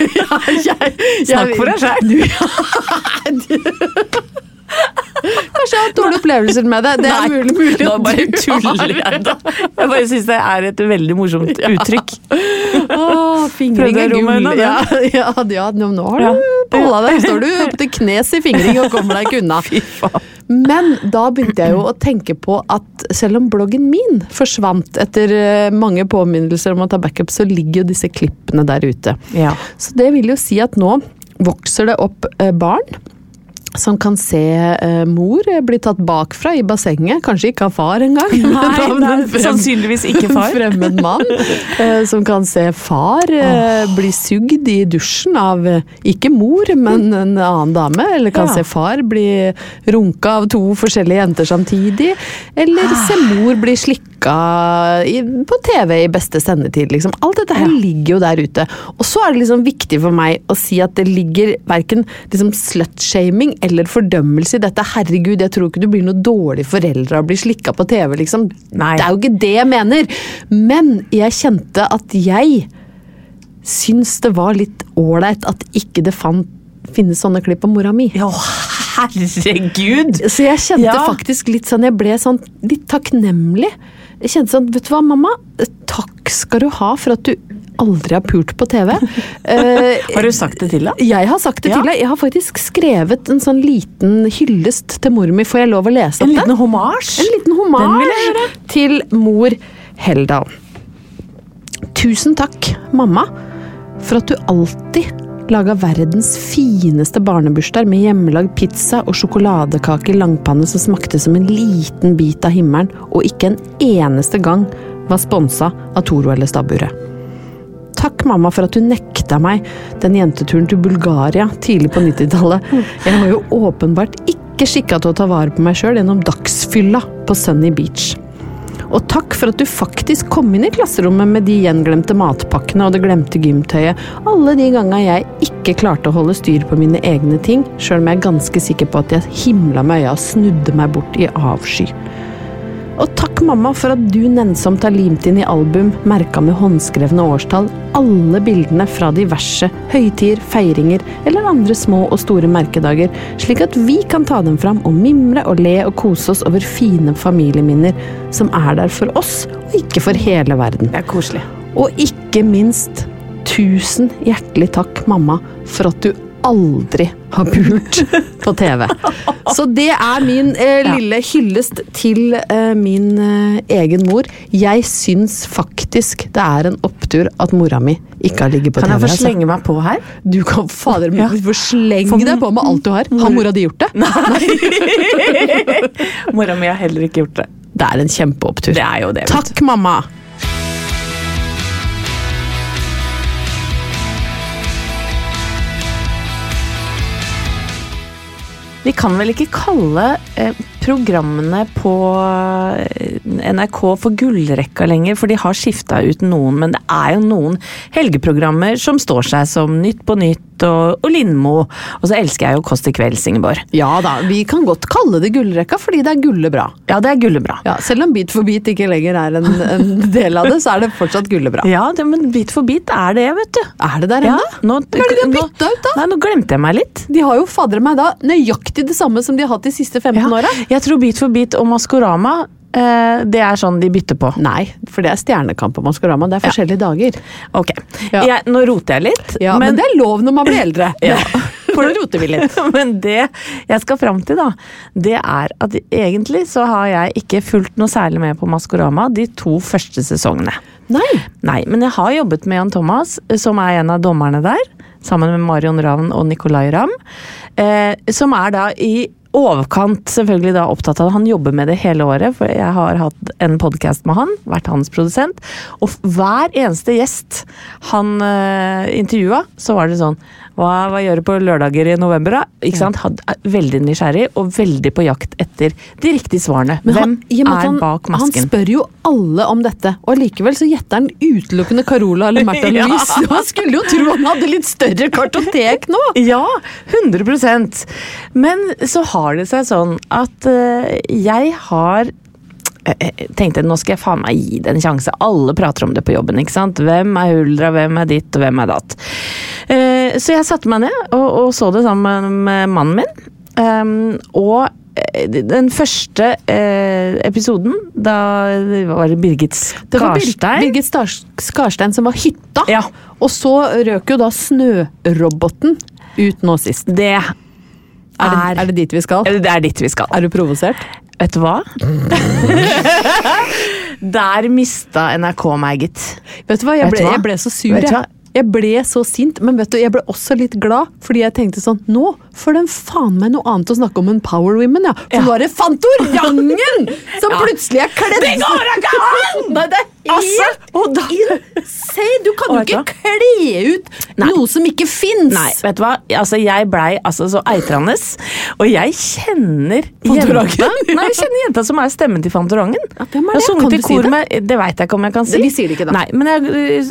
[SPEAKER 2] ja,
[SPEAKER 1] Snakk for deg selv.
[SPEAKER 2] Kanskje jeg har hatt dårlige opplevelser med det. Det er
[SPEAKER 1] Nei,
[SPEAKER 2] mulig, mulig
[SPEAKER 1] Nå bare tuller jeg, da. Jeg bare syns det er et veldig morsomt uttrykk.
[SPEAKER 2] Åh, fingring
[SPEAKER 1] Prøvde
[SPEAKER 2] er gull. Ja, ja, ja, nå har
[SPEAKER 1] Ja.
[SPEAKER 2] du bolla der står du opp til knes i fingring og kommer deg ikke unna. Men da begynte jeg jo å tenke på at selv om bloggen min forsvant etter eh, mange påminnelser om å ta backup, så ligger jo disse klippene der ute.
[SPEAKER 1] Ja.
[SPEAKER 2] Så det vil jo si at nå vokser det opp eh, barn som kan se uh, mor bli tatt bakfra i bassenget, kanskje ikke av far engang.
[SPEAKER 1] Nei,
[SPEAKER 2] en frem-
[SPEAKER 1] sannsynligvis ikke far.
[SPEAKER 2] Fremmed mann. Uh, som kan se far eh, bli sugd i dusjen av eh, ikke mor, men en annen dame. Eller kan
[SPEAKER 1] Ja.
[SPEAKER 2] se far bli runka av to forskjellige jenter samtidig. Eller
[SPEAKER 1] Ah.
[SPEAKER 2] se mor bli slikka i, på TV i beste sendetid. Liksom. Alt dette her ligger jo der ute. Og så er det liksom viktig for meg å si at det ligger verken liksom slutshaming eller fordømmelse i dette. Herregud, jeg tror ikke du blir noe dårlig foreldre av å bli slikka på TV, liksom.
[SPEAKER 1] Nei.
[SPEAKER 2] Det er jo ikke det jeg mener. Men jeg kjente at jeg syns det var litt ålreit at ikke det fant, finnes sånne klipp av mora mi.
[SPEAKER 1] Ja, herregud!
[SPEAKER 2] Så jeg kjente
[SPEAKER 1] Ja.
[SPEAKER 2] faktisk litt sånn Jeg ble sånn litt takknemlig. Jeg kjente sånn Vet du hva, mamma? Takk skal du ha for at du aldri har pult på TV. Uh,
[SPEAKER 1] Har du sagt det til deg?
[SPEAKER 2] jeg har sagt det
[SPEAKER 1] Ja.
[SPEAKER 2] til deg. Jeg har faktisk skrevet en sånn liten hyllest til mor mi. Får jeg lov å lese
[SPEAKER 1] En
[SPEAKER 2] opp den?
[SPEAKER 1] liten hommage?
[SPEAKER 2] En liten hommage til mor Heldal. Tusen takk, mamma, for at du alltid laga verdens fineste barnebursdag med hjemmelagd pizza og sjokoladekake i langpanne som smakte som en liten bit av himmelen, og ikke en eneste gang var sponsa av Toro eller stabburet. Takk, mamma, for at du nekta meg den jenteturen til Bulgaria tidlig på 90-tallet. Jeg var jo åpenbart ikke skikka til å ta vare på meg sjøl gjennom dagsfylla på Sunny Beach. Og takk for at du faktisk kom inn i klasserommet med de gjenglemte matpakkene og det glemte gymtøyet, alle de ganga jeg ikke klarte å holde styr på mine egne ting, sjøl om jeg er ganske sikker på at jeg himla med øya og snudde meg bort i avsky. Og takk, mamma, for at du nennsomt har limt inn i album, merka med håndskrevne årstall, alle bildene fra diverse høytider, feiringer eller andre små og store merkedager, slik at vi kan ta dem fram og mimre og le og kose oss over fine familieminner som er der for oss, og ikke for hele verden.
[SPEAKER 1] Det er koselig.
[SPEAKER 2] Og ikke minst, tusen hjertelig takk, mamma, for at du aldri har pult på TV. Så det er min eh, lille hyllest til eh, min eh, egen mor. Jeg syns faktisk det er en opptur at mora mi ikke har ligget på
[SPEAKER 1] Kan
[SPEAKER 2] TV.
[SPEAKER 1] jeg få
[SPEAKER 2] altså.
[SPEAKER 1] slenge meg på her?
[SPEAKER 2] Du kan fader
[SPEAKER 1] Ja.
[SPEAKER 2] du får slenge deg på med alt du har. Har mora di gjort det? Nei!
[SPEAKER 1] Mora mi har heller ikke gjort det.
[SPEAKER 2] Det er en kjempeopptur.
[SPEAKER 1] Det er jo det.
[SPEAKER 2] Takk, mamma.
[SPEAKER 1] Vi kan vel ikke kalle eh, programmene på eh, NRK for gullrekka lenger, for de har skifta ut noen. Men det er jo noen helgeprogrammer som står seg som Nytt på Nytt og, og Lindmo. Og så elsker jeg jo Kåss til kvelds, Ingeborg.
[SPEAKER 2] Ja da, vi kan godt kalle det gullrekka, fordi det er gullebra.
[SPEAKER 1] Ja, det er gullebra.
[SPEAKER 2] Ja, selv om Bit for bit ikke lenger er en, en del av det, så er det fortsatt gullebra.
[SPEAKER 1] Ja, det, men bit for bit er det, vet du.
[SPEAKER 2] Er det der
[SPEAKER 1] Ja, nå,
[SPEAKER 2] Hva er det de har bytta ut, da?
[SPEAKER 1] Nei, nå glemte jeg meg litt.
[SPEAKER 2] De har jo fader meg da nøyaktig det samme som de har hatt de siste 15
[SPEAKER 1] Ja,
[SPEAKER 2] åra.
[SPEAKER 1] Jeg tror Bit for bit og Maskorama, eh, det er sånn de bytter på.
[SPEAKER 2] Nei, for det er Stjernekamp og Maskorama. Det er forskjellige dager.
[SPEAKER 1] Ok,
[SPEAKER 2] Ja.
[SPEAKER 1] jeg, nå roter jeg litt.
[SPEAKER 2] Ja, men, det er lov når man blir eldre.
[SPEAKER 1] Ja.
[SPEAKER 2] For nå roter vi litt.
[SPEAKER 1] Men det jeg skal fram til, da, det er at egentlig så har jeg ikke fulgt noe særlig med på Maskorama de to første sesongene.
[SPEAKER 2] Nei.
[SPEAKER 1] Nei, men jeg har jobbet med Jan Thomas, som er en av dommerne der. Sammen med Marion Ravn og Nicolay Ramm. Eh, som er da i overkant selvfølgelig da opptatt av det. Han jobber med det hele året, for jeg har hatt en podkast med han, vært hans produsent. Og hver eneste gjest han uh, intervjua, så var det sånn hva, hva gjør du på lørdager i november, da? Ikke sant? Han er veldig nysgjerrig og veldig på jakt etter de riktige svarene.
[SPEAKER 2] Men han,
[SPEAKER 1] Hvem er
[SPEAKER 2] han,
[SPEAKER 1] bak
[SPEAKER 2] Han spør jo alle om dette, og allikevel så gjetter han utelukkende Carola eller Märtha
[SPEAKER 1] Ja.
[SPEAKER 2] Louise. Man skulle jo tro han hadde litt større kartotek nå!
[SPEAKER 1] Ja, 100% Men så har det seg sånn at uh, jeg har tenkte nå skal jeg faen meg gi det en sjanse. Alle prater om det på jobben. ikke sant? Hvem er Huldra, hvem er ditt, og hvem er datt? Eh, så jeg satte meg ned og, og så det sammen med mannen min. Um, og eh, den første eh, episoden, da var det Birgit Skarstein.
[SPEAKER 2] Det var Bir- Birgit Skarstein som var hytta,
[SPEAKER 1] Ja.
[SPEAKER 2] og så røk jo da snøroboten ut nå sist.
[SPEAKER 1] Det er,
[SPEAKER 2] Er det, er det dit vi skal?
[SPEAKER 1] det er dit vi skal.
[SPEAKER 2] Er du provosert?
[SPEAKER 1] Vet du hva? Der mista NRK meg, gitt.
[SPEAKER 2] Vet du hva, jeg ble, jeg ble så sur. Jeg. jeg ble så sint, men vet du, jeg ble også litt glad, fordi jeg tenkte sånn Nå får de faen meg noe annet å snakke om enn Power Women, ja. For
[SPEAKER 1] Ja.
[SPEAKER 2] nå er det Fantorangen som plutselig er kledd
[SPEAKER 1] Det går ikke an!
[SPEAKER 2] Nei, det er helt
[SPEAKER 1] altså,
[SPEAKER 2] insane! Du kan jo ikke kle ut
[SPEAKER 1] Nei.
[SPEAKER 2] noe som ikke fins!
[SPEAKER 1] Nei, vet du hva? Altså, jeg blei altså så eitrende, og jeg kjenner jenta Nei, jeg kjenner jenta som er stemmen til Fantorangen.
[SPEAKER 2] Ja, hvem er
[SPEAKER 1] Jeg har
[SPEAKER 2] det?
[SPEAKER 1] sunget
[SPEAKER 2] Kan
[SPEAKER 1] i
[SPEAKER 2] du si det?
[SPEAKER 1] med Det veit jeg ikke om jeg kan si.
[SPEAKER 2] Vi sier det ikke, da.
[SPEAKER 1] Nei, men jeg,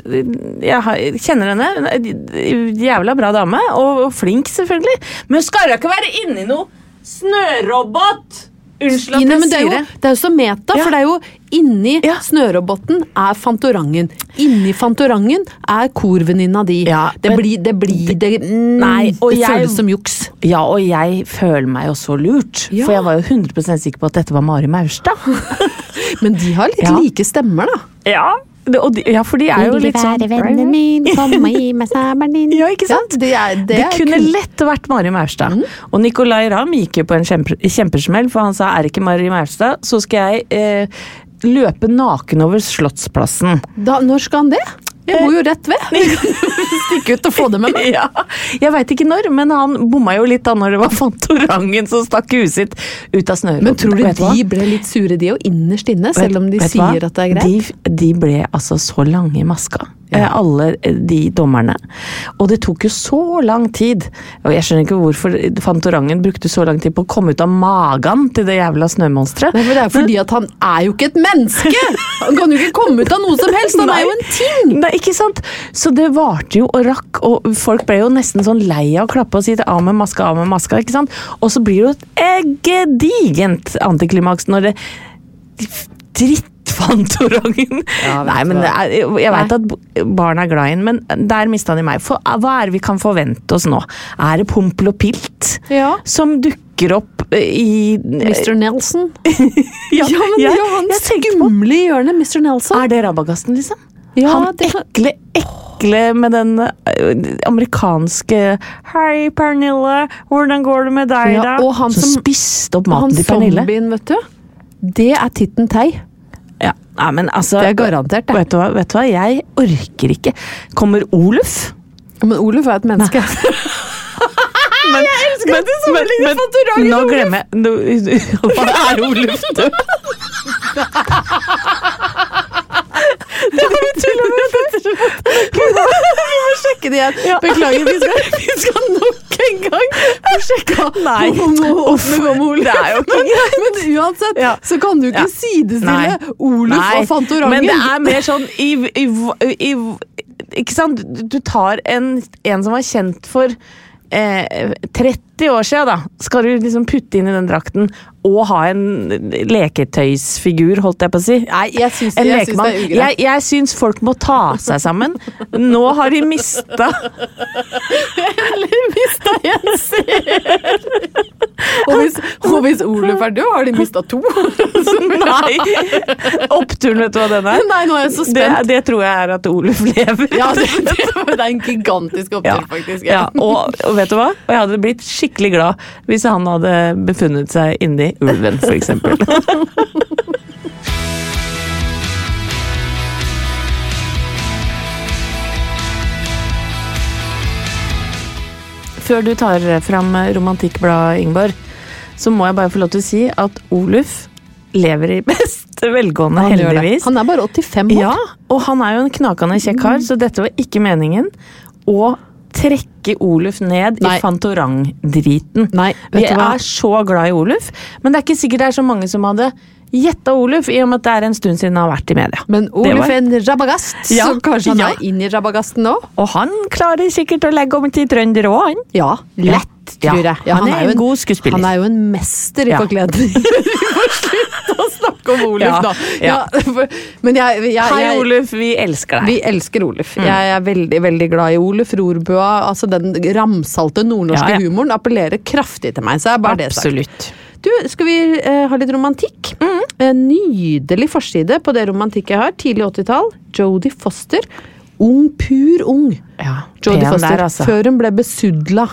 [SPEAKER 1] jeg, kjenner henne. En Jævla bra dame, og flink, selvfølgelig. Men skal da ikke være inni noe snørobot! Unnskyld at
[SPEAKER 2] Nei,
[SPEAKER 1] jeg
[SPEAKER 2] men det, er
[SPEAKER 1] sier
[SPEAKER 2] jo,
[SPEAKER 1] det.
[SPEAKER 2] det er jo så meta,
[SPEAKER 1] Ja.
[SPEAKER 2] for det er jo inni
[SPEAKER 1] Ja.
[SPEAKER 2] snøroboten er Fantorangen. Inni Fantorangen er korvenninna di.
[SPEAKER 1] Ja,
[SPEAKER 2] det,
[SPEAKER 1] men-
[SPEAKER 2] blir, det blir det, mm,
[SPEAKER 1] Nei,
[SPEAKER 2] det
[SPEAKER 1] jeg-
[SPEAKER 2] føles som juks.
[SPEAKER 1] Ja, og jeg føler meg jo så lurt. For jeg var jo 100 sikker på at dette var Mari Maurstad.
[SPEAKER 2] Men de har litt like stemmer, da.
[SPEAKER 1] Ja, det, og de, ja, for de er jo litt sånn Vil være vennen
[SPEAKER 2] min, kom og gi meg sabelen din.
[SPEAKER 1] Ja, ikke sant?
[SPEAKER 2] Ja, det er, det
[SPEAKER 1] Det, kunne
[SPEAKER 2] kun-
[SPEAKER 1] lett vært Mari Maurstad. Og Nicolay Ramm gikk jo på en kjempe, kjempesmell, for han sa er det ikke Mari Maurstad, så skal jeg eh, løpe naken over Slottsplassen.
[SPEAKER 2] da, Når skal han det? Jeg bor jo rett ved. Stikke ut og få det med meg.
[SPEAKER 1] Ja, Jeg veit ikke når, men han bomma jo litt da når det var Fantorangen som stakk huet sitt ut av snøret.
[SPEAKER 2] Men tror du
[SPEAKER 1] de hva?
[SPEAKER 2] ble litt sure, de òg, innerst inne? Selv om de
[SPEAKER 1] sier hva?
[SPEAKER 2] at det er greit?
[SPEAKER 1] De, de ble altså så lange i maska. Eh, Alle eh, de dommerne. Og det tok jo så lang tid. Og jeg skjønner ikke hvorfor Fantorangen brukte så lang tid på å komme ut av magen til det jævla snømonsteret.
[SPEAKER 2] Det er fordi at han er jo ikke et menneske! Han kan jo ikke komme ut av noe som helst! Han er jo en ting!
[SPEAKER 1] Nei, ikke sant? Så det varte jo og rakk, og folk ble jo nesten sånn lei av å klappe og si av med maska, av med maska, ikke sant? Og så blir det jo et gedigent antiklimaks når det Drittfantorangen!
[SPEAKER 2] Ja,
[SPEAKER 1] Nei, men det er, jeg veit at barn er glad i den, men der mista de meg. For hva er det vi kan forvente oss nå? Er det Pompel og Pilt
[SPEAKER 2] Ja.
[SPEAKER 1] som dukker opp i
[SPEAKER 2] Mr. Nelson.
[SPEAKER 1] Ja,
[SPEAKER 2] Ja, men
[SPEAKER 1] jeg-
[SPEAKER 2] ja, han skumle i hjørnet, Mr. Nelson.
[SPEAKER 1] Er det Rabagasten, liksom?
[SPEAKER 2] Ja,
[SPEAKER 1] han
[SPEAKER 2] det kan-
[SPEAKER 1] ekle, ekle med den amerikanske Hei, Pernille, hvordan går det med deg,
[SPEAKER 2] Ja,
[SPEAKER 1] da?
[SPEAKER 2] og han
[SPEAKER 1] som,
[SPEAKER 2] som-
[SPEAKER 1] spiste opp maten til Pernille.
[SPEAKER 2] zombien, vet du. Det er Titten Tei.
[SPEAKER 1] Ja, nei, men altså,
[SPEAKER 2] Det er garantert, det.
[SPEAKER 1] Vet du, hva, vet du hva, jeg orker ikke. Kommer Oluf?
[SPEAKER 2] Men Oluf er et menneske.
[SPEAKER 1] Men, jeg elsker men, at du sammenligner Fantorangen Nå glemmer jeg Hva er Oluf død? Det har vi tulla med.
[SPEAKER 2] Vi må sjekke det igjen. Beklager, vi skal, vi skal nok en gang få sjekka
[SPEAKER 1] Nei.
[SPEAKER 2] Uff, det
[SPEAKER 1] er jo ikke greit.
[SPEAKER 2] Men uansett
[SPEAKER 1] Ja.
[SPEAKER 2] så kan du ikke sidestille
[SPEAKER 1] Nei.
[SPEAKER 2] Oluf
[SPEAKER 1] Nei,
[SPEAKER 2] og Fantorangen.
[SPEAKER 1] Men det er mer sånn i, i, i, Ikke sant? Du tar en, en som var kjent for eh, 30 år siden, da. Skal du liksom putte inn i den drakten og ha en leketøysfigur, holdt jeg på å si?
[SPEAKER 2] Nei, jeg syns,
[SPEAKER 1] En
[SPEAKER 2] jeg syns det er ugreit.
[SPEAKER 1] Jeg, jeg syns folk må ta seg sammen. Nå har de mista
[SPEAKER 2] mista en seer! Og hvis, hvis Oluf er død, har de mista to.
[SPEAKER 1] Nei! Oppturen, vet du hva den er?
[SPEAKER 2] Nei, nå er jeg så
[SPEAKER 1] Det,
[SPEAKER 2] spent.
[SPEAKER 1] det tror jeg er at Oluf lever.
[SPEAKER 2] Ja, det, det er en gigantisk opptur, faktisk.
[SPEAKER 1] Ja, og, og vet du hva? Og jeg hadde blitt skikkelig glad hvis han hadde befunnet seg inni ulven, f.eks. Før du tar fram romantikkbladet, Ingeborg, så må jeg bare få lov til å si at Oluf lever i beste velgående,
[SPEAKER 2] Han
[SPEAKER 1] heldigvis.
[SPEAKER 2] Han er bare 85 år.
[SPEAKER 1] Ja, og han er jo en knakende kjekk kar, så dette var ikke meningen å trekke Oluf ned
[SPEAKER 2] Nei.
[SPEAKER 1] i Fantorang-driten. Vi er så glad i Oluf, men det er ikke sikkert det er så mange som hadde gjetta Oluf, i og med at det er en stund siden han har vært i media.
[SPEAKER 2] Men Oluf er en rabagast,
[SPEAKER 1] Ja,
[SPEAKER 2] så kanskje han
[SPEAKER 1] ja.
[SPEAKER 2] er inn i rabagasten nå?
[SPEAKER 1] Og han klarer sikkert å legge om til trønder òg, han.
[SPEAKER 2] Ja, lett,
[SPEAKER 1] Ja.
[SPEAKER 2] tror jeg.
[SPEAKER 1] Han er jo en god skuespiller.
[SPEAKER 2] Han er jo en mester i forkledning. Vi må slutte å snakke om Oluf,
[SPEAKER 1] Ja,
[SPEAKER 2] da.
[SPEAKER 1] ja.
[SPEAKER 2] for, men jeg, jeg, jeg,
[SPEAKER 1] Hei, Oluf, vi elsker deg.
[SPEAKER 2] Vi elsker Oluf. Jeg er veldig veldig glad i Oluf Rorbua. Altså Den ramsalte nordnorske humoren appellerer kraftig til meg. Så er bare det sagt. Du, skal vi eh, ha litt romantikk? En nydelig forside på det romantikk jeg har. Tidlig 80-tall. Jodie Foster. Ung, pur ung.
[SPEAKER 1] Ja.
[SPEAKER 2] Jodie Foster.
[SPEAKER 1] der, altså.
[SPEAKER 2] Før hun ble besudla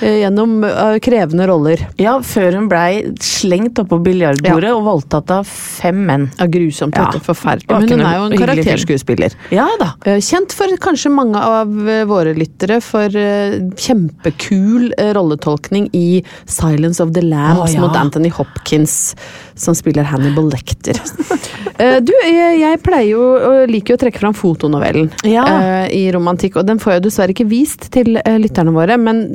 [SPEAKER 2] eh, gjennom eh, krevende roller.
[SPEAKER 1] Ja, før hun blei slengt oppå biljardbordet og voldtatt av fem menn.
[SPEAKER 2] Ja, grusomt.
[SPEAKER 1] Ja.
[SPEAKER 2] Forferdelig. Men hun er jo en karakterskuespiller.
[SPEAKER 1] Ja da.
[SPEAKER 2] Eh, Kjent for kanskje mange av eh, våre lyttere for eh, kjempekul eh, rolletolkning i Silence of the Lambs
[SPEAKER 1] oh, ja.
[SPEAKER 2] mot Anthony Hopkins, som spiller Hannibal Lecter. Eh, du, jeg, pleier jo og liker jo å trekke fram fotonovellen
[SPEAKER 1] Ja.
[SPEAKER 2] eh, i romantikk, og den får jeg dessverre ikke vist til eh, lytterne våre, men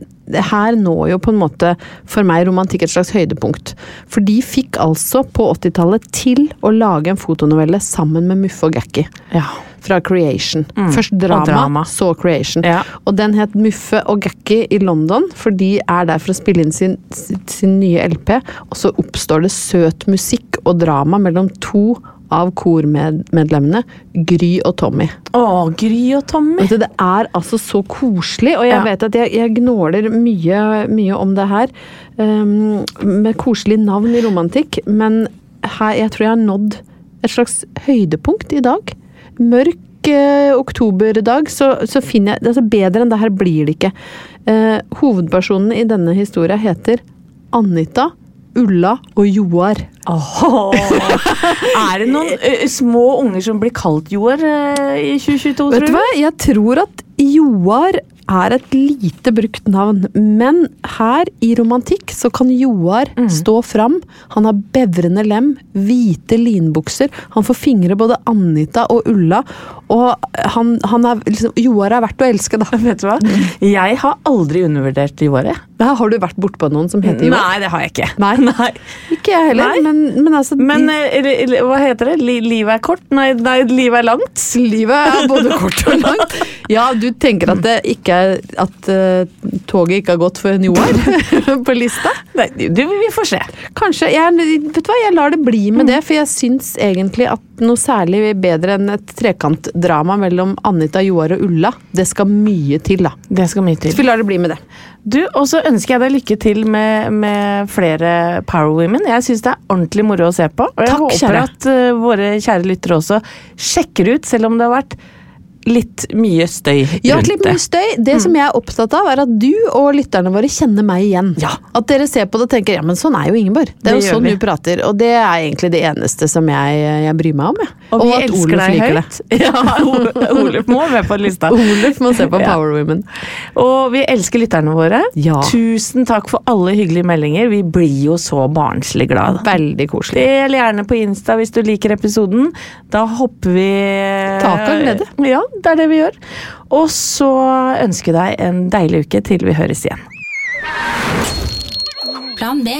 [SPEAKER 2] her når jo på en måte for meg romantikk et slags høydepunkt. For de fikk altså på 80-tallet til å lage en fotonovelle sammen med Muffe og Gakki
[SPEAKER 1] Ja.
[SPEAKER 2] Fra Creation. Først drama,
[SPEAKER 1] Mm. drama.
[SPEAKER 2] så Creation.
[SPEAKER 1] Ja.
[SPEAKER 2] Og den het Muffe og Gakki i London, for de er der for å spille inn sin, sin nye LP. Og så oppstår det søt musikk og drama mellom to av kormedlemmene, Gry og Tommy.
[SPEAKER 1] Å, Gry og Tommy.
[SPEAKER 2] Du, det er altså så koselig, og jeg
[SPEAKER 1] Ja.
[SPEAKER 2] vet at jeg, jeg gnåler mye, mye om det her. Um, med koselige navn i romantikk, men her, jeg tror jeg har nådd et slags høydepunkt i dag. Mørk eh, oktoberdag, så, så finner jeg altså Bedre enn det her blir det ikke. Eh, hovedpersonen i denne historia heter Anita, Ulla og Joar.
[SPEAKER 1] Oh, Er det noen uh, små unger som blir kalt Joar uh, i 2022,
[SPEAKER 2] Vet du hva? Jeg tror at Joar er et lite brukt navn, men her i romantikk så kan Joar stå fram. Han har bevrende lem, hvite linbukser, han får fingre både Anita og Ulla, og han, han er liksom Joar er verdt å elske, da.
[SPEAKER 1] Vet du hva? Jeg har aldri undervurdert Joar, jeg.
[SPEAKER 2] Har du vært bortpå noen som heter Joar?
[SPEAKER 1] Nei, det har jeg ikke.
[SPEAKER 2] Nei.
[SPEAKER 1] Nei.
[SPEAKER 2] Ikke jeg heller,
[SPEAKER 1] Nei.
[SPEAKER 2] men, men altså
[SPEAKER 1] Men
[SPEAKER 2] de,
[SPEAKER 1] eller, hva heter det? Li, livet er kort? Nei, livet er langt.
[SPEAKER 2] Livet er både kort og langt. Ja, du tenker at det ikke er At uh, toget ikke har gått for en Joar på lista?
[SPEAKER 1] Nei, du, vi får se.
[SPEAKER 2] Kanskje. Jeg, vet du hva, jeg lar det bli med det, for jeg syns egentlig at noe særlig bedre enn et trekantdrama mellom Anita, Joar og Ulla, det skal mye til, da.
[SPEAKER 1] Det skal mye til.
[SPEAKER 2] Så vi lar det bli med det.
[SPEAKER 1] Du, Og så ønsker jeg deg lykke til med, med flere Power Women. Jeg syns det er ordentlig moro å se på. Og jeg
[SPEAKER 2] Takk,
[SPEAKER 1] håper
[SPEAKER 2] kjære.
[SPEAKER 1] at uh, våre kjære lyttere også sjekker ut, selv om det har vært litt mye støy
[SPEAKER 2] Ja, litt mye støy. Det som jeg er opptatt av, er at du og lytterne våre kjenner meg igjen.
[SPEAKER 1] Ja.
[SPEAKER 2] At dere ser på det og tenker ja, men sånn er jo Ingeborg. Det er
[SPEAKER 1] Det
[SPEAKER 2] jo sånn
[SPEAKER 1] vi.
[SPEAKER 2] du prater. Og det er egentlig det eneste som jeg, jeg bryr meg om. Ja.
[SPEAKER 1] Og vi
[SPEAKER 2] at
[SPEAKER 1] elsker
[SPEAKER 2] Oluf
[SPEAKER 1] deg
[SPEAKER 2] liker
[SPEAKER 1] Det. Ja, Oluf må med på lista.
[SPEAKER 2] Oluf må se på. Power Women.
[SPEAKER 1] Og vi elsker lytterne våre.
[SPEAKER 2] Ja.
[SPEAKER 1] Tusen takk for alle hyggelige meldinger. Vi blir jo så barnslig glad.
[SPEAKER 2] Veldig koselig.
[SPEAKER 1] Del gjerne på Insta hvis du liker episoden. Da hopper vi
[SPEAKER 2] Tak av glede.
[SPEAKER 1] Ja, det er det vi gjør. Og så ønsker jeg deg en deilig uke til vi høres igjen.
[SPEAKER 3] Plan B.